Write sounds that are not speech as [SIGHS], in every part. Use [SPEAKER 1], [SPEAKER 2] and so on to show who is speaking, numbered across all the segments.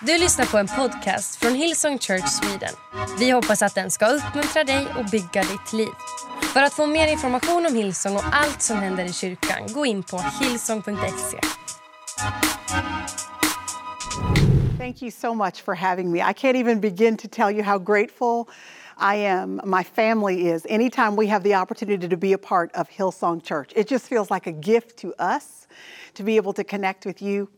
[SPEAKER 1] Du lyssnar på en podcast från Hillsong Church Sweden. Vi hoppas att den ska uppmuntra dig och bygga ditt liv. För att få mer information om Hillsong och allt som händer i kyrkan, gå in på hillsong.se.
[SPEAKER 2] Thank you so much for having me. I can't even begin to tell you how grateful I am, my family is, anytime we have the opportunity to be a part of Hillsong Church. It just feels like a gift to us to be able to connect with you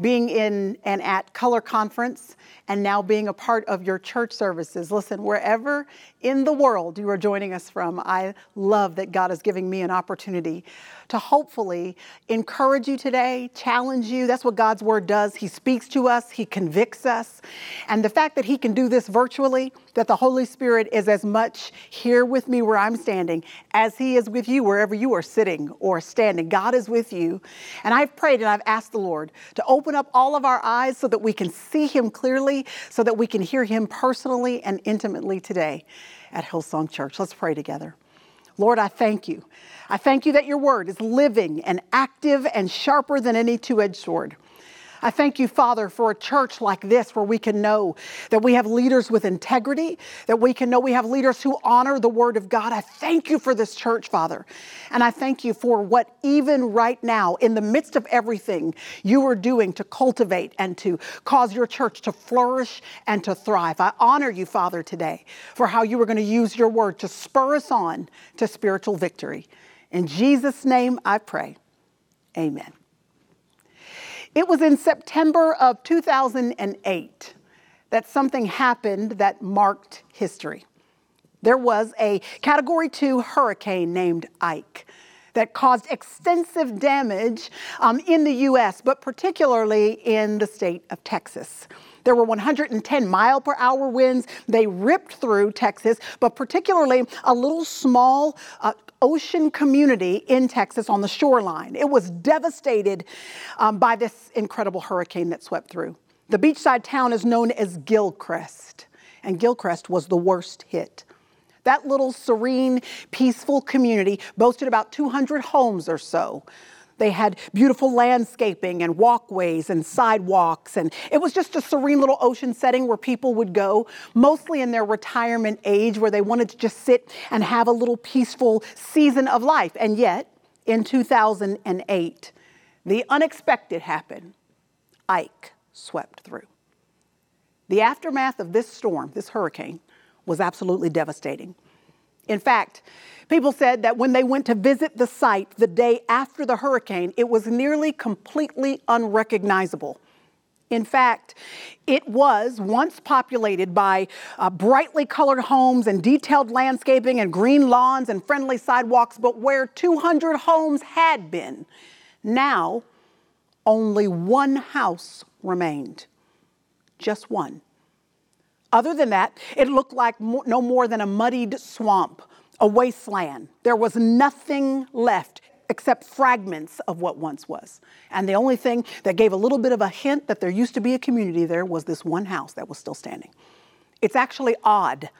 [SPEAKER 2] being in and at Color Conference, and now being a part of your church services. Listen, wherever in the world you are joining us from, I love that God is giving me an opportunity to hopefully encourage you today, challenge you. That's what God's word does. He speaks to us, He convicts us. And the fact that He can do this virtually, that the Holy Spirit is as much here with me where I'm standing as He is with you wherever you are sitting or standing. God is with you. And I've prayed and I've asked the Lord to open up all of our eyes so that we can see Him clearly, so that we can hear Him personally and intimately today at Hillsong Church. Let's pray together. Lord, I thank you. I thank you that your word is living and active and sharper than any two edged sword. I thank you, Father, for a church like this where we can know that we have leaders with integrity, that we can know we have leaders who honor the Word of God. I thank you for this church, Father. And I thank you for what, even right now, in the midst of everything, you are doing to cultivate and to cause your church to flourish and to thrive. I honor you, Father, today for how you are going to use your Word to spur us on to spiritual victory. In Jesus' name I pray. Amen. It was in September of 2008 that something happened that marked history. There was a Category 2 hurricane named Ike that caused extensive damage um, in the U.S., but particularly in the state of Texas. There were 110 mile per hour winds. They ripped through Texas, but particularly a little small uh, ocean community in Texas on the shoreline. It was devastated um, by this incredible hurricane that swept through. The beachside town is known as Gilchrist, and Gilchrist was the worst hit. That little serene, peaceful community boasted about 200 homes or so. They had beautiful landscaping and walkways and sidewalks. And it was just a serene little ocean setting where people would go, mostly in their retirement age, where they wanted to just sit and have a little peaceful season of life. And yet, in 2008, the unexpected happened. Ike swept through. The aftermath of this storm, this hurricane, was absolutely devastating. In fact, People said that when they went to visit the site the day after the hurricane, it was nearly completely unrecognizable. In fact, it was once populated by uh, brightly colored homes and detailed landscaping and green lawns and friendly sidewalks, but where 200 homes had been, now only one house remained. Just one. Other than that, it looked like no more than a muddied swamp a wasteland. There was nothing left except fragments of what once was. And the only thing that gave a little bit of a hint that there used to be a community there was this one house that was still standing. It's actually odd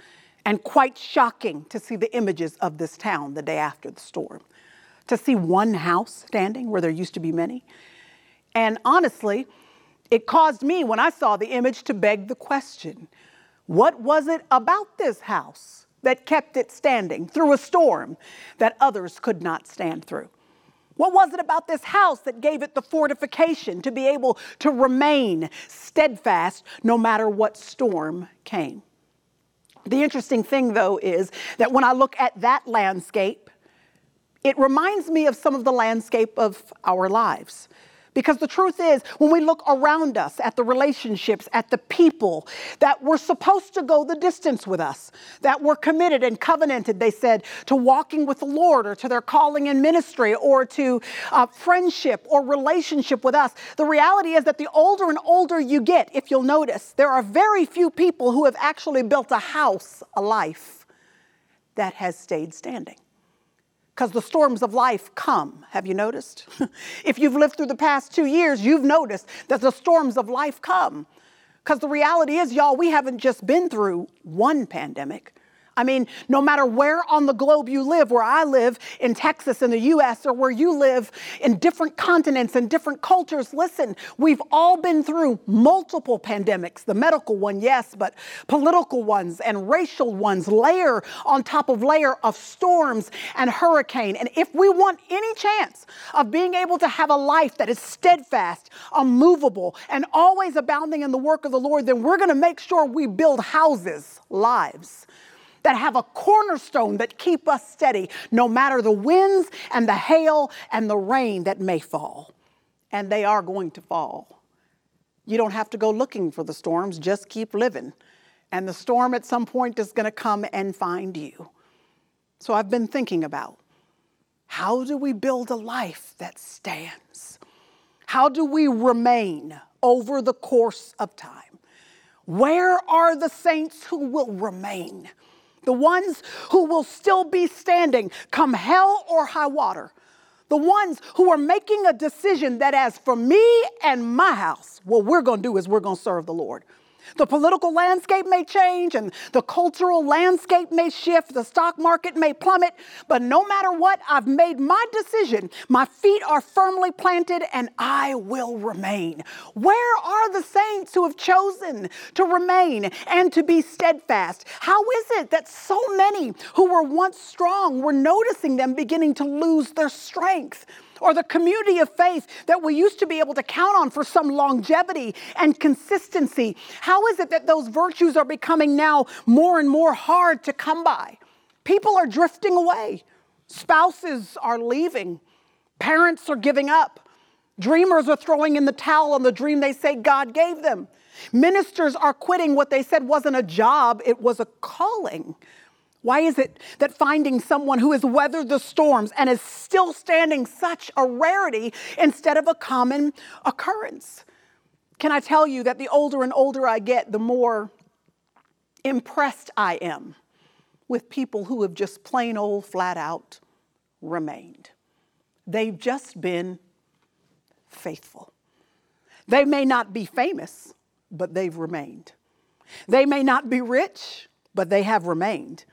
[SPEAKER 2] and quite shocking to see the images of this town the day after the storm. To see one house standing where there used to be many. And honestly, it caused me, when I saw the image, to beg the question what was it about this house that kept it standing through a storm that others could not stand through? What was it about this house that gave it the fortification to be able to remain steadfast no matter what storm came? The interesting thing, though, is that when I look at that landscape, it reminds me of some of the landscape of our lives. Because the truth is, when we look around us at the relationships, at the people that were supposed to go the distance with us, that were committed and covenanted, they said, to walking with the Lord or to their calling in ministry or to uh, friendship or relationship with us, the reality is that the older and older you get, if you'll notice, there are very few people who have actually built a house, a life that has stayed standing because the storms of life come. Have you noticed? [LAUGHS] if you've lived through the past two years, you've noticed that the storms of life come. Because the reality is, y'all, we haven't just been through one pandemic. I mean, no matter where on the globe you live, where I live in Texas in the US, or where you live in different continents and different cultures, listen, we've all been through multiple pandemics. The medical one, yes, but political ones and racial ones, layer on top of layer of storms and hurricane. And if we want any chance of being able to have a life that is steadfast, unmovable, and always abounding in the work of the Lord, then we're going to make sure we build houses, lives that have a cornerstone that keep us steady no matter the winds and the hail and the rain that may fall. And they are going to fall. You don't have to go looking for the storms, just keep living. And the storm at some point is going to come and find you. So I've been thinking about how do we build a life that stands? How do we remain over the course of time? Where are the saints who will remain? The ones who will still be standing come hell or high water, the ones who are making a decision that, as for me and my house, what we're going to do is we're going to serve the Lord. The political landscape may change and the cultural landscape may shift, the stock market may plummet, but no matter what, I've made my decision. My feet are firmly planted and I will remain. Where are the saints who have chosen to remain and to be steadfast? How is it that so many who were once strong were noticing them beginning to lose their strength? Or the community of faith that we used to be able to count on for some longevity and consistency? How is it that those virtues are becoming now more and more hard to come by? People are drifting away, spouses are leaving, parents are giving up, dreamers are throwing in the towel on the dream they say God gave them. Ministers are quitting what they said wasn't a job, it was a calling. Why is it that finding someone who has weathered the storms and is still standing such a rarity instead of a common occurrence? Can I tell you that the older and older I get, the more impressed I am with people who have just plain old flat out remained? They've just been faithful. They may not be famous, but they've remained. They may not be rich, but they have remained.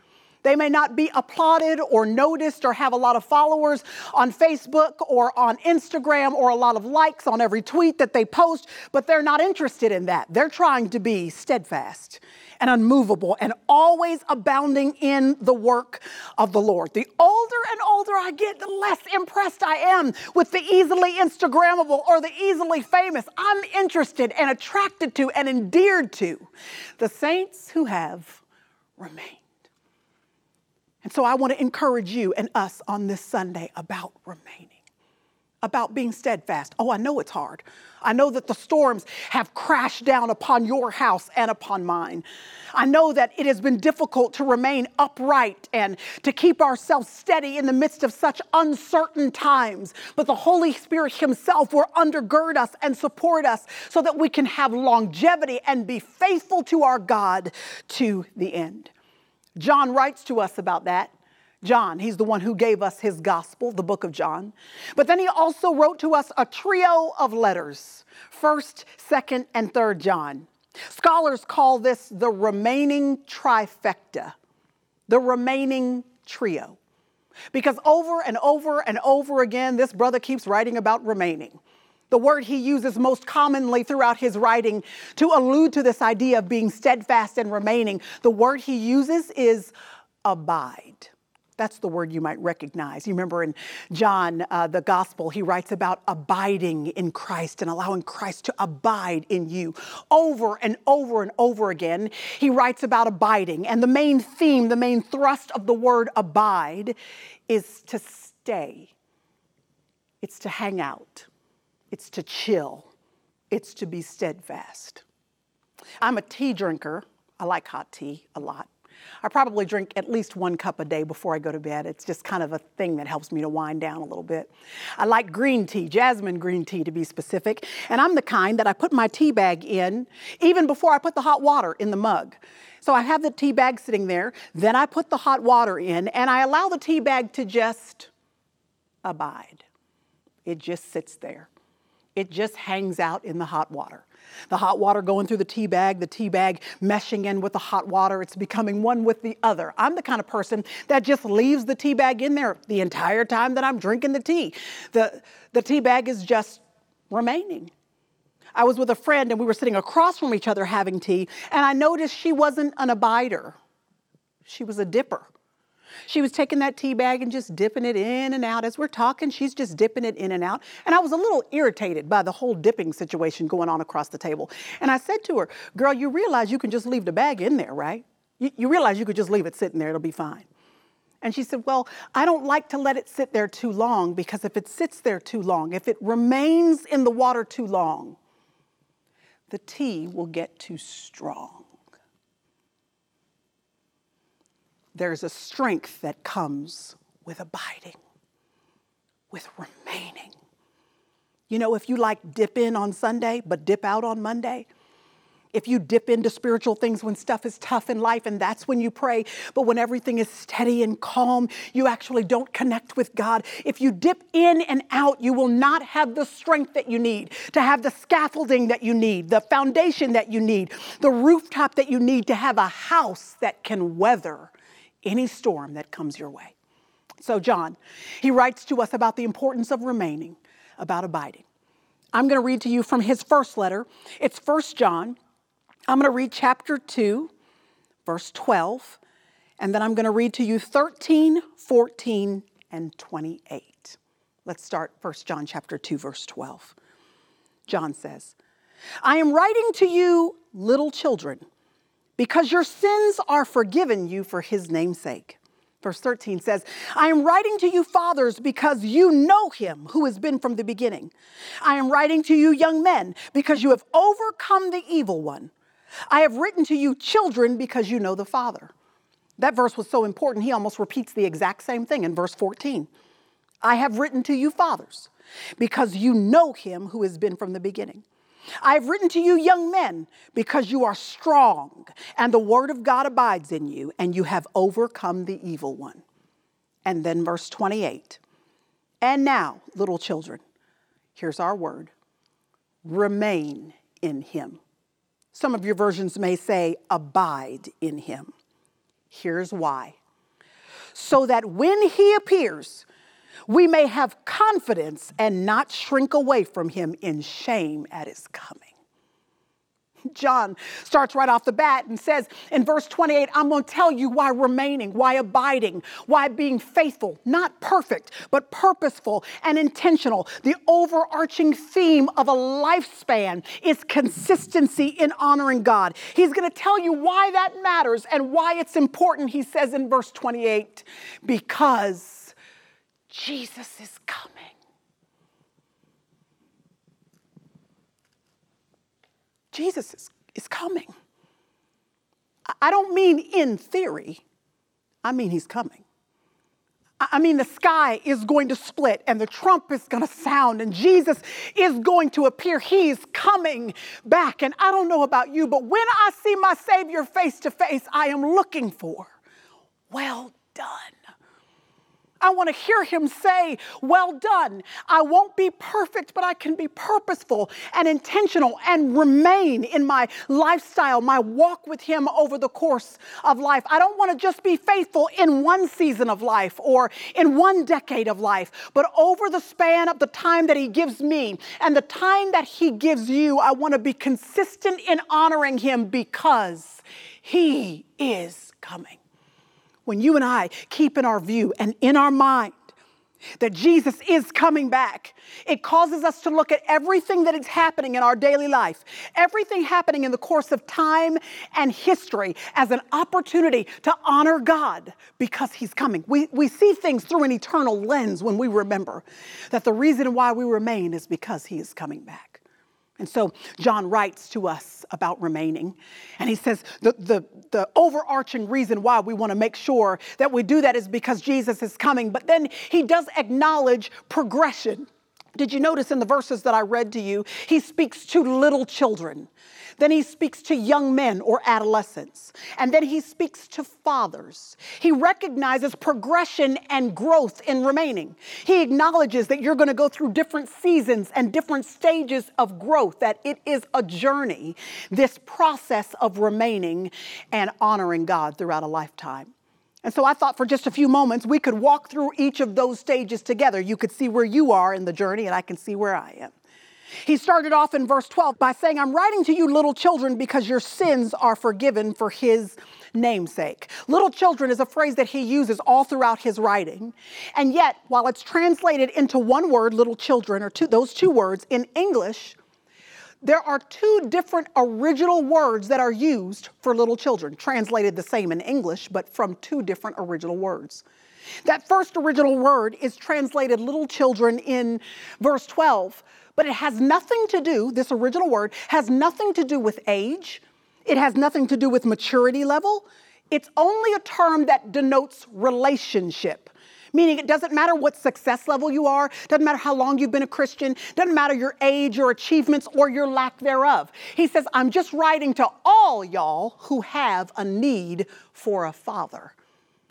[SPEAKER 2] They may not be applauded or noticed or have a lot of followers on Facebook or on Instagram or a lot of likes on every tweet that they post, but they're not interested in that. They're trying to be steadfast and unmovable and always abounding in the work of the Lord. The older and older I get, the less impressed I am with the easily Instagrammable or the easily famous. I'm interested and attracted to and endeared to the saints who have remained. And so I want to encourage you and us on this Sunday about remaining, about being steadfast. Oh, I know it's hard. I know that the storms have crashed down upon your house and upon mine. I know that it has been difficult to remain upright and to keep ourselves steady in the midst of such uncertain times. But the Holy Spirit Himself will undergird us and support us so that we can have longevity and be faithful to our God to the end. John writes to us about that. John, he's the one who gave us his gospel, the book of John. But then he also wrote to us a trio of letters first, second, and third John. Scholars call this the remaining trifecta, the remaining trio. Because over and over and over again, this brother keeps writing about remaining the word he uses most commonly throughout his writing to allude to this idea of being steadfast and remaining. The word he uses is abide. That's the word you might recognize. You remember in John, uh, the gospel, he writes about abiding in Christ and allowing Christ to abide in you. Over and over and over again, he writes about abiding. And the main theme, the main thrust of the word abide is to stay, it's to hang out it's to chill, it's to be steadfast. I'm a tea drinker. I like hot tea a lot. I probably drink at least one cup a day before I go to bed. It's just kind of a thing that helps me to wind down a little bit. I like green tea, jasmine green tea to be specific, and I'm the kind that I put my tea bag in even before I put the hot water in the mug. So I have the tea bag sitting there, then I put the hot water in, and I allow the tea bag to just abide. It just sits there. It just hangs out in the hot water. The hot water going through the tea bag, the tea bag meshing in with the hot water. It's becoming one with the other. I'm the kind of person that just leaves the tea bag in there the entire time that I'm drinking the tea. The, the tea bag is just remaining. I was with a friend and we were sitting across from each other having tea, and I noticed she wasn't an abider, she was a dipper. She was taking that tea bag and just dipping it in and out. As we're talking, she's just dipping it in and out. And I was a little irritated by the whole dipping situation going on across the table. And I said to her, Girl, you realize you can just leave the bag in there, right? You, you realize you could just leave it sitting there, it'll be fine. And she said, Well, I don't like to let it sit there too long because if it sits there too long, if it remains in the water too long, the tea will get too strong. There's a strength that comes with abiding, with remaining. You know, if you like dip in on Sunday, but dip out on Monday, if you dip into spiritual things when stuff is tough in life and that's when you pray, but when everything is steady and calm, you actually don't connect with God. If you dip in and out, you will not have the strength that you need to have the scaffolding that you need, the foundation that you need, the rooftop that you need to have a house that can weather any storm that comes your way. So, John, he writes to us about the importance of remaining, about abiding. I'm going to read to you from his first letter. It's First John I'm going to read chapter 2, verse 12, and then I'm going to read to you 13, 14, and 28. Let's start 1 John chapter 2 verse 12. John says, "I am writing to you, little children, because your sins are forgiven you for his name's sake." Verse 13 says, I am writing to you, fathers, because you know him who has been from the beginning. I am writing to you, young men, because you have overcome the evil one. I have written to you, children, because you know the Father. That verse was so important, he almost repeats the exact same thing in verse 14. I have written to you, fathers, because you know him who has been from the beginning. I have written to you, young men, because you are strong, and the word of God abides in you, and you have overcome the evil one. And then verse 28. And now, little children, here's our word remain in him some of your versions may say, abide in him. Here's why. So that when he appears, we may have confidence and not shrink away from him in shame at his coming. John starts right off the bat and says in verse 28, I'm going to tell you why remaining, why abiding, why being faithful, not perfect, but purposeful and intentional. The overarching theme of a lifespan is consistency in honoring God. He's going to tell you why that matters and why it's important, he says in verse 28, because Jesus is coming. Jesus is, is coming. I don't mean in theory, I mean he's coming. I mean, the sky is going to split and the trump is going to sound and Jesus is going to appear. He's coming back. And I don't know about you, but when I see my Savior face to face, I am looking for, well done. I want to hear him say, Well done. I won't be perfect, but I can be purposeful and intentional and remain in my lifestyle, my walk with him over the course of life. I don't want to just be faithful in one season of life or in one decade of life, but over the span of the time that he gives me and the time that he gives you, I want to be consistent in honoring him because he is coming when you and I keep in our view and in our mind that Jesus is coming back, it causes us to look at everything that is happening in our daily life, everything happening in the course of time and history as an opportunity to honor God because He's coming. We, we see things through an eternal lens when we remember that the reason why we remain is because He is coming back. And so John writes to us about remaining. And he says the, the, the overarching reason why we want to make sure that we do that is because Jesus is coming. But then he does acknowledge progression. Did you notice in the verses that I read to you, he speaks to little children. Then he speaks to young men or adolescents. And then he speaks to fathers. He recognizes progression and growth in remaining. He acknowledges that you're going to go through different seasons and different stages of growth, that it is a journey, this process of remaining and honoring God throughout a lifetime. And so I thought for just a few moments we could walk through each of those stages together. You could see where you are in the journey, and I can see where I am. He started off in verse 12 by saying, I'm writing to you, little children, because your sins are forgiven for his namesake. Little children is a phrase that he uses all throughout his writing. And yet, while it's translated into one word, little children, or two, those two words, in English, there are two different original words that are used for little children, translated the same in English, but from two different original words. That first original word is translated little children in verse 12, but it has nothing to do, this original word has nothing to do with age, it has nothing to do with maturity level. It's only a term that denotes relationship meaning it doesn't matter what success level you are, doesn't matter how long you've been a Christian, doesn't matter your age, your achievements, or your lack thereof. He says, I'm just writing to all y'all who have a need for a father.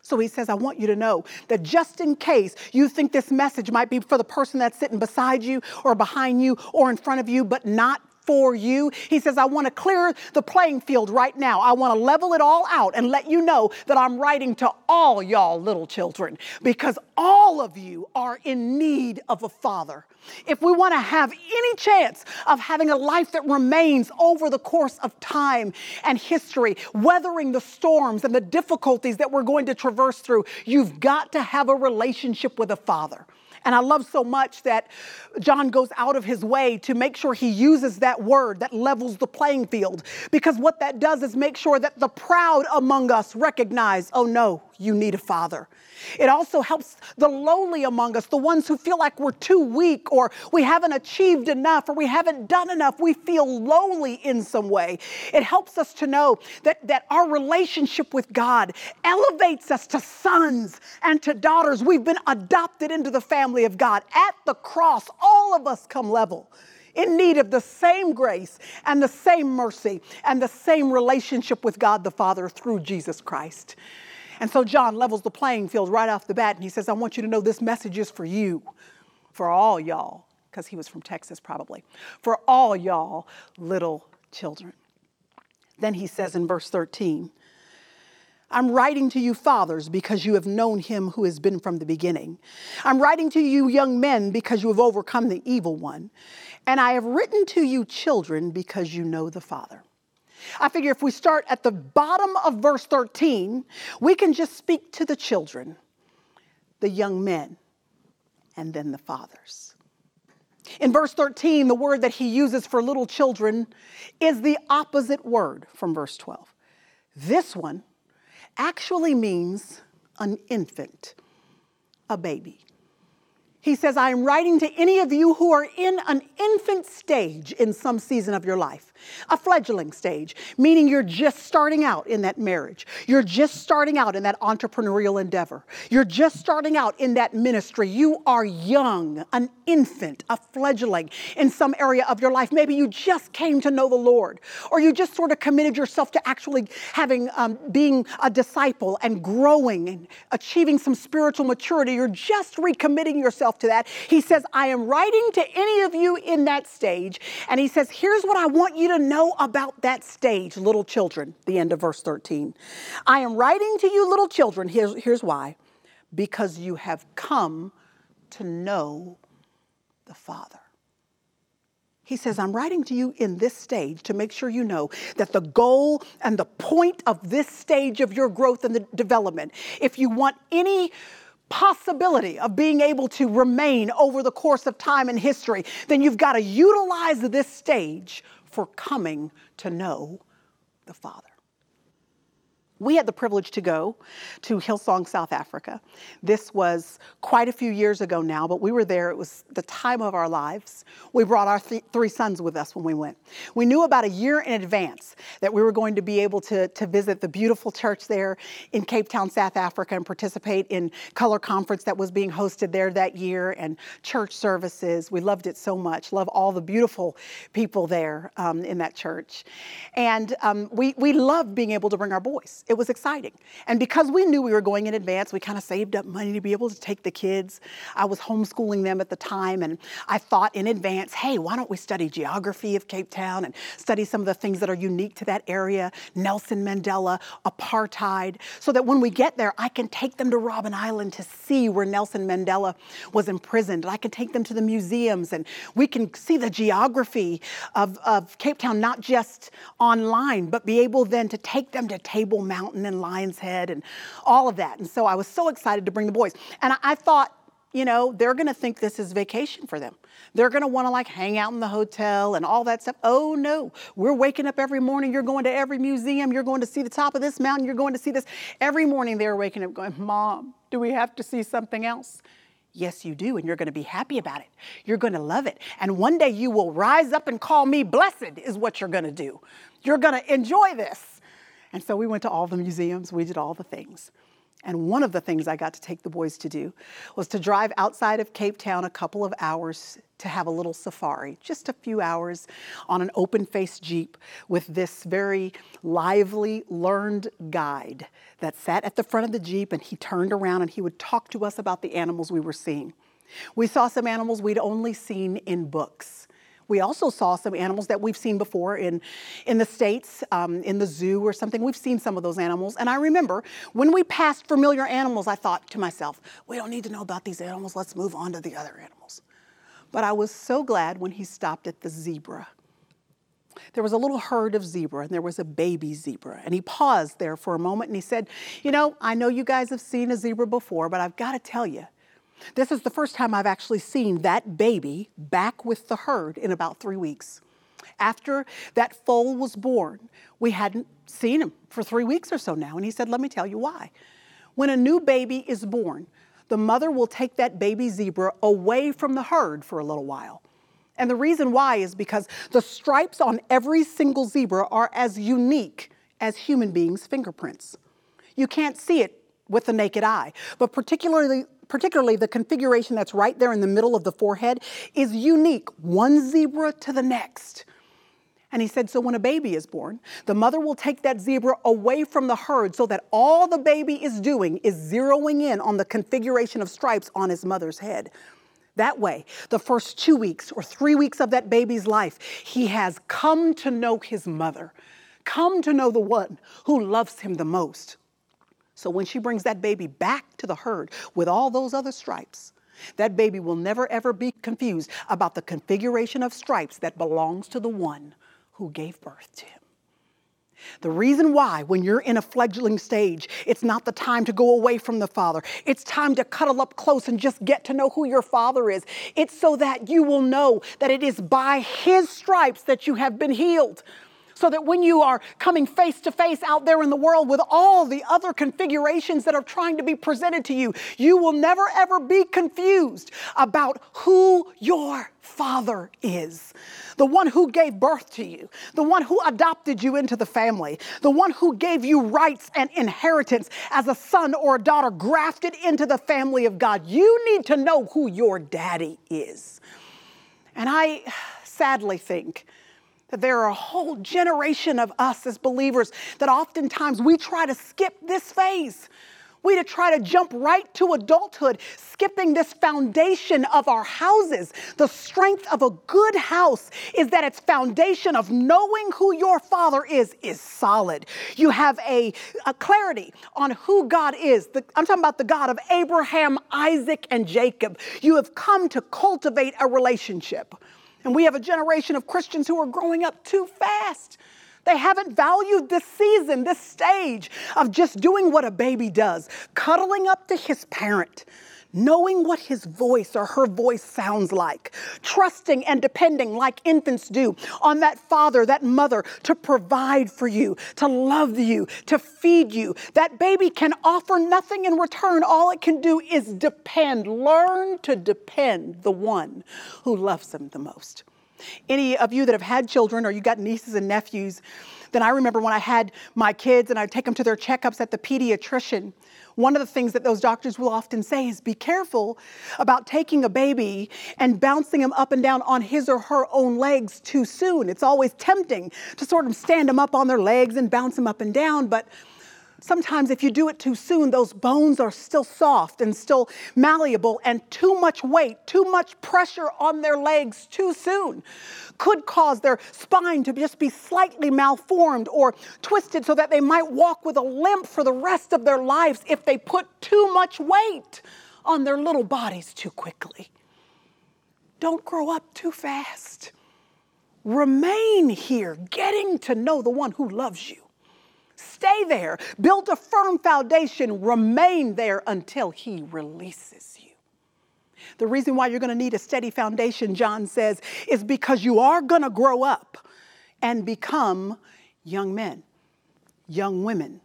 [SPEAKER 2] So he says, I want you to know that just in case you think this message might be for the person that's sitting beside you or behind you or in front of you, but not for you. He says, I want to clear the playing field right now. I want to level it all out and let you know that I'm writing to all y'all little children because all of you are in need of a father. If we want to have any chance of having a life that remains over the course of time and history, weathering the storms and the difficulties that we're going to traverse through, you've got to have a relationship with a father. And I love so much that John goes out of his way to make sure he uses that word that levels the playing field. Because what that does is make sure that the proud among us recognize, oh no, you need a father. It also helps the lowly among us, the ones who feel like we're too weak or we haven't achieved enough or we haven't done enough. We feel lowly in some way. It helps us to know that, that our relationship with God elevates us to sons and to daughters. We've been adopted into the family of God. At the cross, all of us come level in need of the same grace and the same mercy and the same relationship with God the Father through Jesus Christ. And so John levels the playing field right off the bat and he says, I want you to know this message is for you, for all y'all, because he was from Texas probably, for all y'all little children. Then he says in verse 13, I'm writing to you, fathers, because you have known him who has been from the beginning. I'm writing to you, young men, because you have overcome the evil one. And I have written to you, children, because you know the Father. I figure if we start at the bottom of verse 13, we can just speak to the children, the young men, and then the fathers. In verse 13, the word that he uses for little children is the opposite word from verse 12. This one actually means an infant, a baby. He says, I am writing to any of you who are in an infant stage in some season of your life a fledgling stage, meaning you're just starting out in that marriage. You're just starting out in that entrepreneurial endeavor. You're just starting out in that ministry. You are young, an infant, a fledgling in some area of your life. Maybe you just came to know the Lord, or you just sort of committed yourself to actually having, um, being a disciple and growing and achieving some spiritual maturity. You're just recommitting to that. He says, I am writing to any of you in that stage, and he says, Here's what I want you to to know about that stage, little children, the end of verse 13. I am writing to you, little children, here's, here's why because you have come to know the Father. He says, I'm writing to you in this stage to make sure you know that the goal and the point of this stage of your growth and the development, if you want any possibility of being able to remain over the course of time and history, then you've got to utilize this stage for coming to know the Father. We had the privilege to go to Hillsong, South Africa. This was quite a few years ago now, but we were there. It was the time of our lives. We brought our th- three sons with us when we went. We knew about a year in advance that we were going to be able to, to visit the beautiful church there in Cape Town, South Africa, and participate in Color Conference that was being hosted there that year and church services. We loved it so much. Love all the beautiful people there um, in that church. And um, we, we loved being able to bring our boys it was exciting. And because we knew we were going in advance, we kind of saved up money to be able to take the kids. I was homeschooling them at the time, and I thought in advance, hey, why don't we study geography of Cape Town and study some of the things that are unique to that area, Nelson Mandela, apartheid, so that when we get there, I can take them to Robben Island to see where Nelson Mandela was imprisoned. And I can take them to the museums, and we can see the geography of, of Cape Town, not just online, but be able then to take them to Table Mountain Mountain and Lion's Head and all of that. And so I was so excited to bring the boys. And I, I thought, you know, they're going to think this is vacation for them. They're going to want to like hang out in the hotel and all that stuff. Oh no, we're waking up every morning. You're going to every museum. You're going to see the top of this mountain. You're going to see this. Every morning they're waking up going, Mom, do we have to see something else? Yes, you do, and you're going to be happy about it. You're going to love it. And one day you will rise up and call me blessed, is what you're going to do. You're going to enjoy this. And so we went to all the museums, we did all the things. And one of the things I got to take the boys to do was to drive outside of Cape Town a couple of hours to have a little safari, just a few hours on an open faced Jeep with this very lively, learned guide that sat at the front of the Jeep and he turned around and he would talk to us about the animals we were seeing. We saw some animals we'd only seen in books. We also saw some animals that we've seen before in, in the States, um, in the zoo or something. We've seen some of those animals. And I remember when we passed familiar animals, I thought to myself, we don't need to know about these animals. Let's move on to the other animals. But I was so glad when he stopped at the zebra. There was a little herd of zebra and there was a baby zebra. And he paused there for a moment and he said, You know, I know you guys have seen a zebra before, but I've got to tell you, this is the first time I've actually seen that baby back with the herd in about three weeks. After that foal was born, we hadn't seen him for three weeks or so now. And he said, Let me tell you why. When a new baby is born, the mother will take that baby zebra away from the herd for a little while. And the reason why is because the stripes on every single zebra are as unique as human beings' fingerprints. You can't see it with the naked eye, but particularly particularly the configuration that's right there in the middle of the forehead, is unique, one zebra to the next. And he said, So when a baby is born, the mother will take that zebra away from the herd so that all the baby is doing is zeroing in on the configuration of stripes on his mother's head. That way, the first two weeks or three weeks of that baby's life, he has come to know his mother, come to know the one who loves him the most. So when she brings that baby back to the herd with all those other stripes, that baby will never ever be confused about the configuration of stripes that belongs to the one who gave birth to him. The reason why, when you're in a fledgling stage, it's not the time to go away from the Father. It's time to cuddle up close and just get to know who your Father is. It's so that you will know that it is by His stripes that you have been healed so that when you are coming face to face out there in the world with all the other configurations that are trying to be presented to you, you will never ever be confused about who your Father is. The one who gave birth to you, the one who adopted you into the family, the one who gave you rights and inheritance as a son or a daughter grafted into the family of God. You need to know who your daddy is. And I [SIGHS] sadly think that there are a whole generation of us as believers that oftentimes we try to skip this phase. We to try to jump right to adulthood, skipping this foundation of our houses. The strength of a good house is that its foundation of knowing who your father is is solid. You have a, a clarity on who God is. The, I'm talking about the God of Abraham, Isaac, and Jacob. You have come to cultivate a relationship. And we have a generation of Christians who are growing up too fast. They haven't valued this season, this stage of just doing what a baby does, cuddling up to his parent, knowing what his voice or her voice sounds like, trusting and depending like infants do on that father, that mother to provide for you, to love you, to feed you. That baby can offer nothing in return. All it can do is depend. Learn to depend the one who loves them the most. Any of you that have had children or you got nieces and nephews, then I remember when I had my kids and I'd take them to their checkups at the pediatrician one of the things that those doctors will often say is be careful about taking a baby and bouncing him up and down on his or her own legs too soon. It's always tempting to sort of stand them up on their legs and bounce them up and down, but sometimes if you do it too soon, those bones are still soft and still malleable, and too much weight, too much pressure on their legs too soon could cause their spine to just be slightly malformed or twisted so that they might walk with a limp for the rest of their lives if they put too much weight on their little bodies too quickly. Don't grow up too fast. Remain here, getting to know the one who loves you. Stay there, build a firm foundation, remain there until he releases you. The reason why you're going to need a steady foundation, John says, is because you are going to grow up and become young men, young women.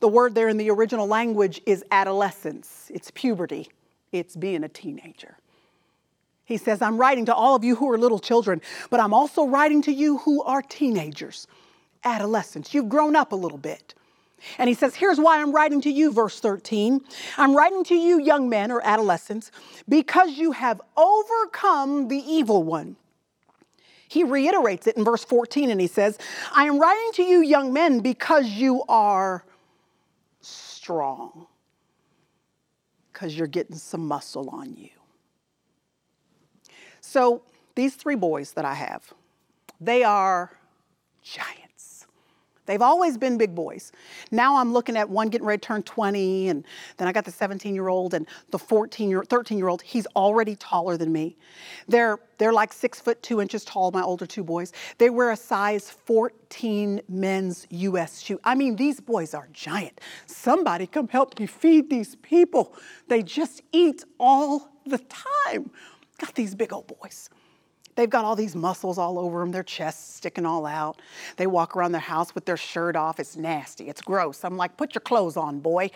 [SPEAKER 2] The word there in the original language is adolescence, it's puberty, it's being a teenager. He says, I'm writing to all of you who are little children, but I'm also writing to you who are teenagers, adolescents. You've grown up a little bit. And he says, Here's why I'm writing to you, verse 13. I'm writing to you, young men or adolescents, because you have overcome the evil one. He reiterates it in verse 14 and he says, I am writing to you, young men, because you are strong, because you're getting some muscle on you. So, these three boys that I have, they are giants. They've always been big boys. Now I'm looking at one getting ready to turn 20, and then I got the 17 year old and the 14 year, 13 year old. He's already taller than me. They're, they're like six foot two inches tall, my older two boys. They wear a size 14 men's US shoe. I mean, these boys are giant. Somebody come help me feed these people. They just eat all the time. Got these big old boys. They've got all these muscles all over them, their chests sticking all out. They walk around their house with their shirt off. It's nasty, it's gross. I'm like, put your clothes on, boy.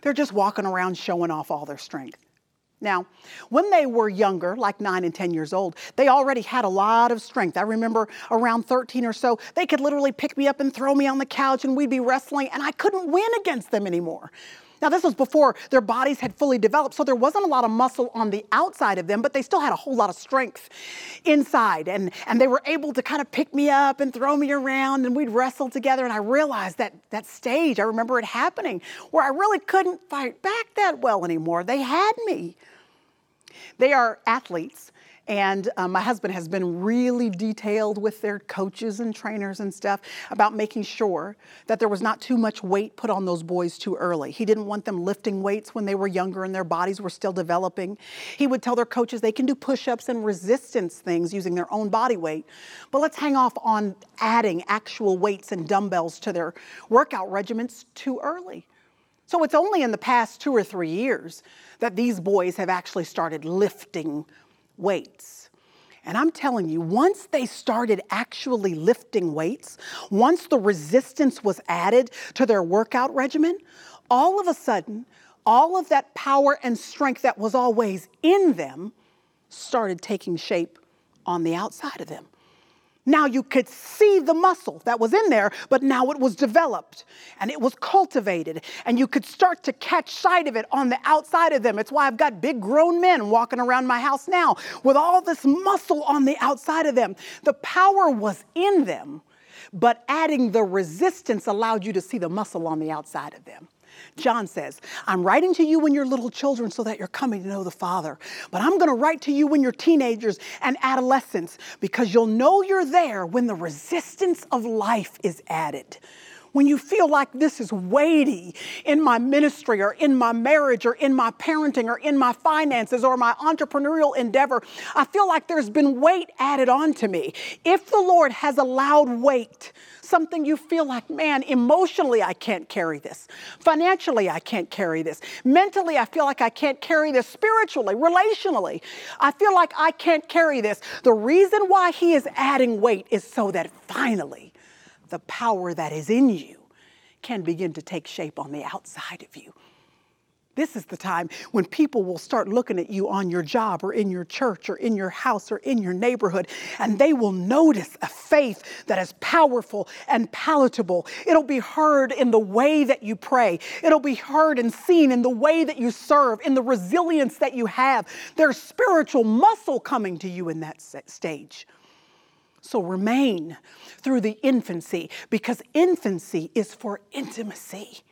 [SPEAKER 2] They're just walking around showing off all their strength. Now, when they were younger, like nine and 10 years old, they already had a lot of strength. I remember around 13 or so, they could literally pick me up and throw me on the couch and we'd be wrestling, and I couldn't win against them anymore. Now, this was before their bodies had fully developed, so there wasn't a lot of muscle on the outside of them, but they still had a whole lot of strength inside. And, and they were able to kind of pick me up and throw me around, and we'd wrestle together. And I realized that that stage, I remember it happening, where I really couldn't fight back that well anymore. They had me. They are athletes and um, my husband has been really detailed with their coaches and trainers and stuff about making sure that there was not too much weight put on those boys too early. He didn't want them lifting weights when they were younger and their bodies were still developing. He would tell their coaches they can do push ups and resistance things using their own body weight. But let's hang off on adding actual weights and dumbbells to their workout regimens too early. So it's only in the past two or three years that these boys have actually started lifting weights. And I'm telling you, once they started actually lifting weights, once the resistance was added to their workout regimen, all of a sudden, all of that power and strength that was always in them started taking shape on the outside of them. Now you could see the muscle that was in there, but now it was developed and it was cultivated, and you could start to catch sight of it on the outside of them. It's why I've got big grown men walking around my house now with all this muscle on the outside of them. The power was in them, but adding the resistance allowed you to see the muscle on the outside of them. John says, I'm writing to you when you're little children so that you're coming to know the Father. But I'm going to write to you when you're teenagers and adolescents because you'll know you're there when the resistance of life is added. when you feel like this is weighty in my ministry or in my marriage or in my parenting or in my finances or my entrepreneurial endeavor, I feel like there's been weight added onto me. If the Lord has allowed weight, something you feel like, man, emotionally I can't carry this. Financially I can't carry this. Mentally I feel like I can't carry this. Spiritually, relationally, I feel like I can't carry this. The reason why He is adding weight is so that finally the power that is in you can begin to take shape on the outside of you. This is the time when people will start looking at you on your job or in your church or in your house or in your neighborhood, and they will notice a faith that is powerful and palatable. It'll be heard in the way that you pray, it'll be heard and seen in the way that you serve, in the resilience that you have. There's spiritual muscle coming to you in that stage. So remain through the infancy because infancy is for intimacy.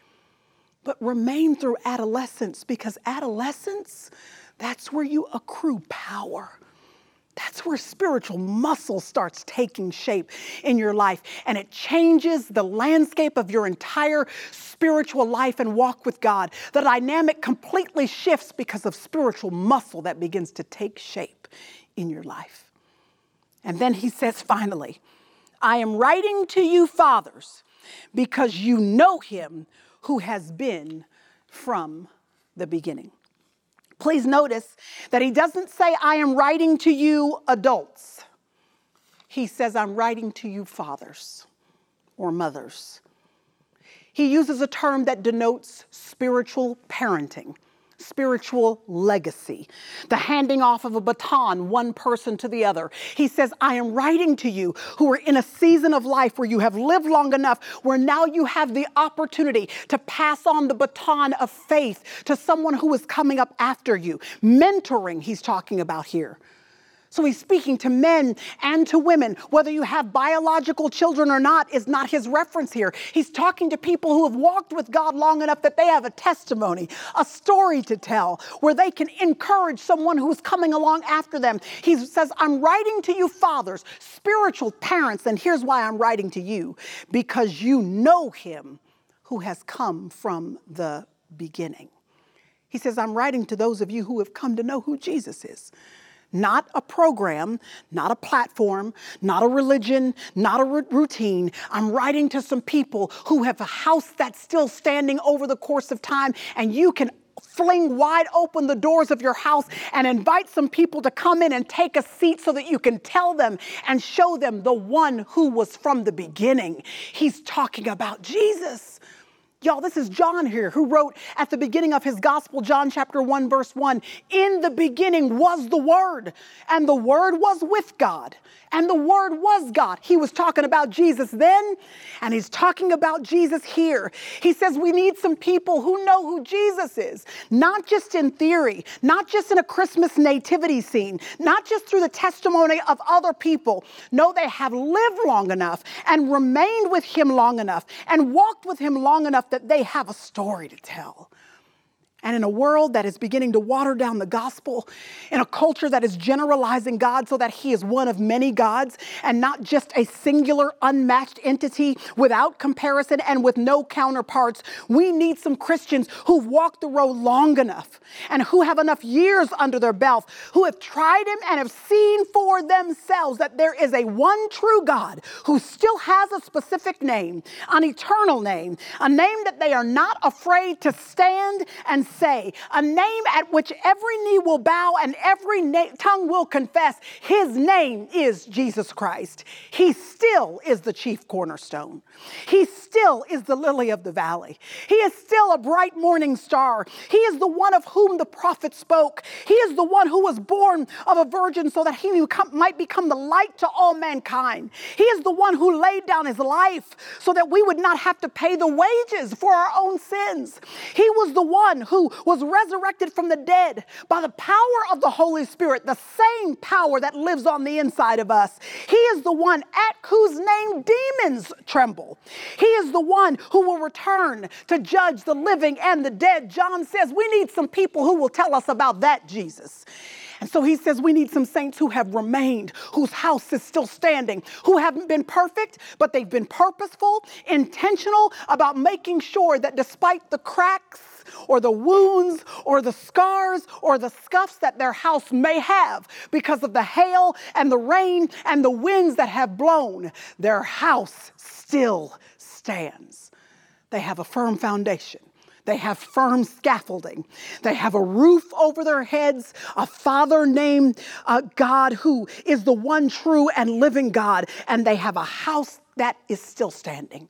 [SPEAKER 2] But remain through adolescence because adolescence, that's where you accrue power. That's where spiritual muscle starts taking shape in your life, and it changes the landscape of your entire spiritual life and walk with God. The dynamic completely shifts because of spiritual muscle that begins to take shape in your life. And then he says, finally, I am writing to you, fathers, because you know him who has been from the beginning. Please notice that he doesn't say, I am writing to you, adults. He says, I'm writing to you, fathers or mothers. He uses a term that denotes spiritual parenting spiritual legacy, the handing off of a baton, one person to the other. He says, I am writing to you who are in a season of life where you have lived long enough, where now you have the opportunity to pass on the baton of faith to someone who is coming up after you. Mentoring, he's talking about here. So he's speaking to men and to women. Whether you have biological children or not is not his reference here. He's talking to people who have walked with God long enough that they have a testimony, a story to tell, where they can encourage someone who's coming along after them. He says, I'm writing to you, fathers, spiritual parents, and here's why I'm writing to you because you know him who has come from the beginning. He says, I'm writing to those of you who have come to know who Jesus is not a program, not a platform, not a religion, not a r- routine. I'm writing to some people who have a house that's still standing over the course of time, and you can fling wide open the doors of your house and invite some people to come in and take a seat so that you can tell them and show them the one who was from the beginning. He's talking about Jesus. Y'all, this is John here who wrote at the beginning of his gospel, John chapter 1, verse 1 In the beginning was the Word, and the Word was with God, and the Word was God. He was talking about Jesus then, and he's talking about Jesus here. He says we need some people who know who Jesus is, not just in theory, not just in a Christmas nativity scene, not just through the testimony of other people. No, they have lived long enough and remained with him long enough and walked with him long enough that they have a story to tell. And in a world that is beginning to water down the gospel, in a culture that is generalizing God so that He is one of many gods and not just a singular, unmatched entity without comparison and with no counterparts, we need some Christians who've walked the road long enough and who have enough years under their belt, who have tried Him and have seen for themselves that there is a one true God who still has a specific name, an eternal name, a name that they are not afraid to stand and say, a name at which every knee will bow and every na- tongue will confess, his name is Jesus Christ. He still is the chief cornerstone. He still is the lily of the valley. He is still a bright morning star. He is the one of whom the prophet spoke. He is the one who was born of a virgin so that he might become the light to all mankind. He is the one who laid down his life so that we would not have to pay the wages for our own sins. He was the one who who was resurrected from the dead by the power of the Holy Spirit, the same power that lives on the inside of us. He is the one at whose name demons tremble. He is the one who will return to judge the living and the dead. John says we need some people who will tell us about that Jesus. And so he says we need some saints who have remained, whose house is still standing, who haven't been perfect, but they've been purposeful, intentional about making sure that despite the cracks or the wounds or the scars or the scuffs that their house may have because of the hail and the rain and the winds that have blown, their house still stands. They have a firm foundation. They have firm scaffolding. They have a roof over their heads, a father named uh, God who is the one true and living God, and they have a house that is still standing.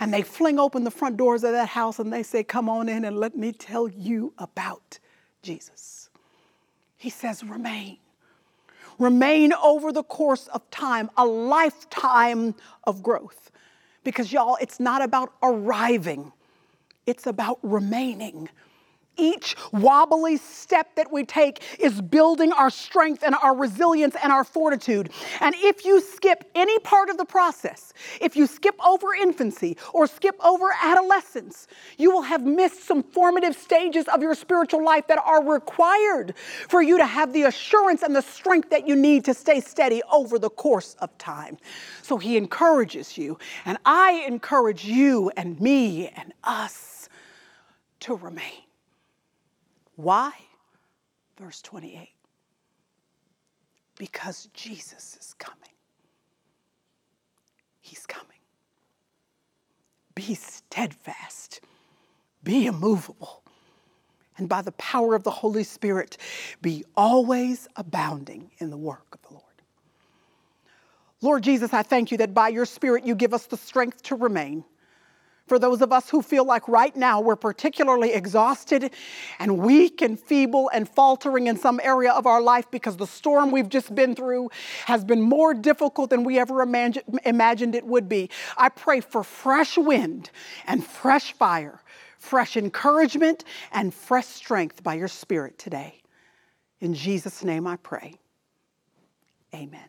[SPEAKER 2] And they fling open the front doors of that house and they say, Come on in and let me tell you about Jesus. He says, Remain. Remain over the course of time, a lifetime of growth. Because, y'all, it's not about arriving it's about remaining. Each wobbly step that we take is building our strength and our resilience and our fortitude. And if you skip any part of the process, if you skip over infancy or skip over adolescence, you will have missed some formative stages of your spiritual life that are required for you to have the assurance and the strength that you need to stay steady over the course of time. So he encourages you, and I encourage you and me and us to remain. Why? Verse 28 because Jesus is coming. He's coming. Be steadfast, be immovable, and by the power of the Holy Spirit, be always abounding in the work of the Lord. Lord Jesus, I thank you that by your Spirit you give us the strength to remain for those of us who feel like right now we're particularly exhausted and weak and feeble and faltering in some area of our life because the storm we've just been through has been more difficult than we ever imagined it would be. I pray for fresh wind and fresh fire, fresh encouragement and fresh strength by your Spirit today. In Jesus' name I pray. Amen.